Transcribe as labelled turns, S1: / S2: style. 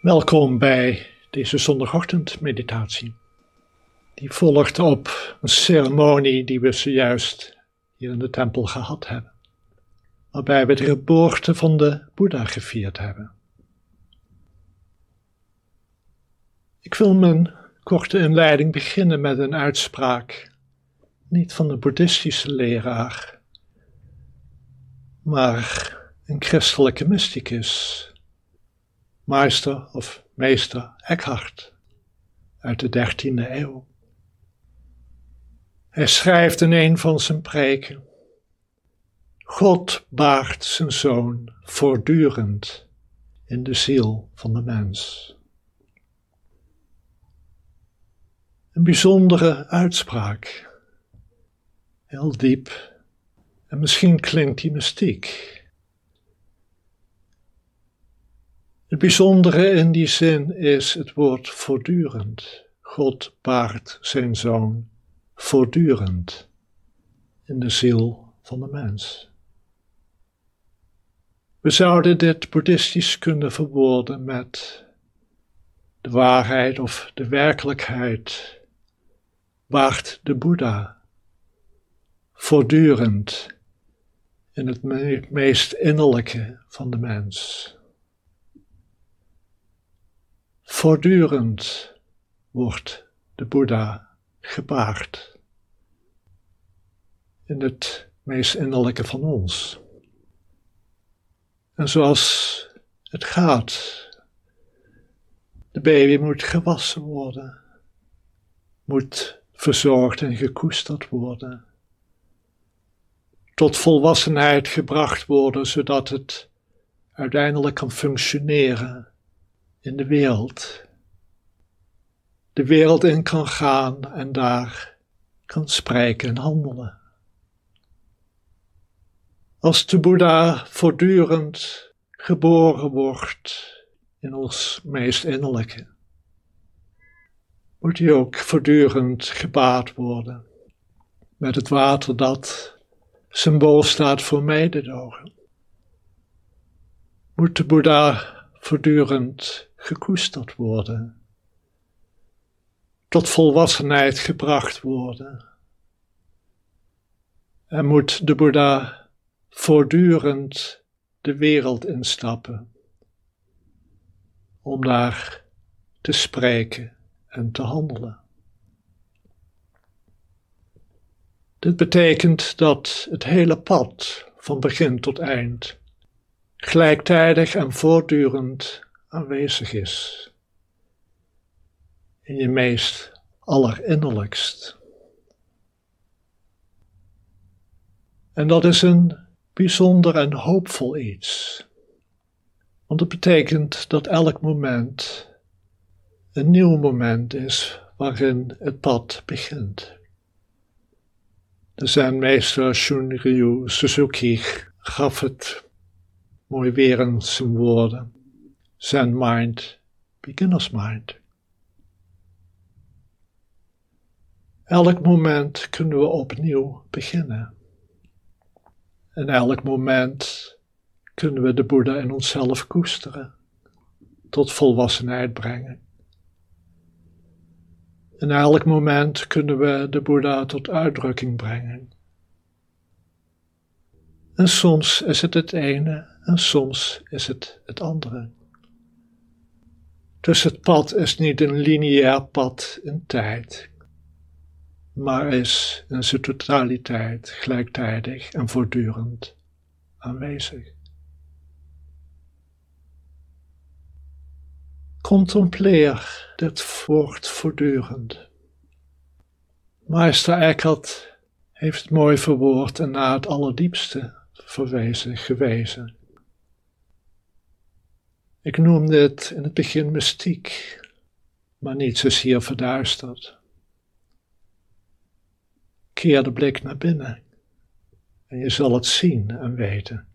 S1: Welkom bij deze zondagochtendmeditatie. Die volgt op een ceremonie die we zojuist hier in de tempel gehad hebben, waarbij we de geboorte van de Boeddha gevierd hebben. Ik wil mijn korte inleiding beginnen met een uitspraak, niet van de boeddhistische leraar, maar een christelijke mysticus meester of meester Eckhart uit de 13e eeuw. Hij schrijft in een van zijn preken: God baart zijn zoon voortdurend in de ziel van de mens. Een bijzondere uitspraak, heel diep en misschien klinkt die mystiek. Het bijzondere in die zin is het woord voortdurend. God baart zijn zoon voortdurend in de ziel van de mens. We zouden dit boeddhistisch kunnen verwoorden met de waarheid of de werkelijkheid baart de Boeddha voortdurend in het meest innerlijke van de mens. Voortdurend wordt de Boeddha gebaard in het meest innerlijke van ons. En zoals het gaat, de baby moet gewassen worden, moet verzorgd en gekoesterd worden, tot volwassenheid gebracht worden, zodat het uiteindelijk kan functioneren in de wereld. De wereld in kan gaan en daar kan spreken en handelen. Als de Boeddha voortdurend geboren wordt in ons meest innerlijke, moet hij ook voortdurend gebaad worden met het water dat symbool staat voor mededogen. Moet de Boeddha voortdurend gekoesterd worden, tot volwassenheid gebracht worden. En moet de Boeddha voortdurend de wereld instappen om daar te spreken en te handelen. Dit betekent dat het hele pad van begin tot eind gelijktijdig en voortdurend aanwezig is. In je meest allerinnerlijkst. En dat is een bijzonder en hoopvol iets. Want het betekent dat elk moment een nieuw moment is waarin het pad begint. De zenmeester Shunryu Suzuki gaf het mooi weer in zijn woorden. Zen mind, beginner's mind. Elk moment kunnen we opnieuw beginnen. En elk moment kunnen we de Boeddha in onszelf koesteren, tot volwassenheid brengen. En elk moment kunnen we de Boeddha tot uitdrukking brengen. En soms is het het ene en soms is het het andere. Dus het pad is niet een lineair pad in tijd, maar is in zijn totaliteit gelijktijdig en voortdurend aanwezig. Contempleer dit woord voortdurend. Meester Eckhart heeft het mooi verwoord en naar het allerdiepste verwezen, gewezen. Ik noemde het in het begin mystiek, maar niet zozeer verduisterd. Keer de blik naar binnen en je zal het zien en weten.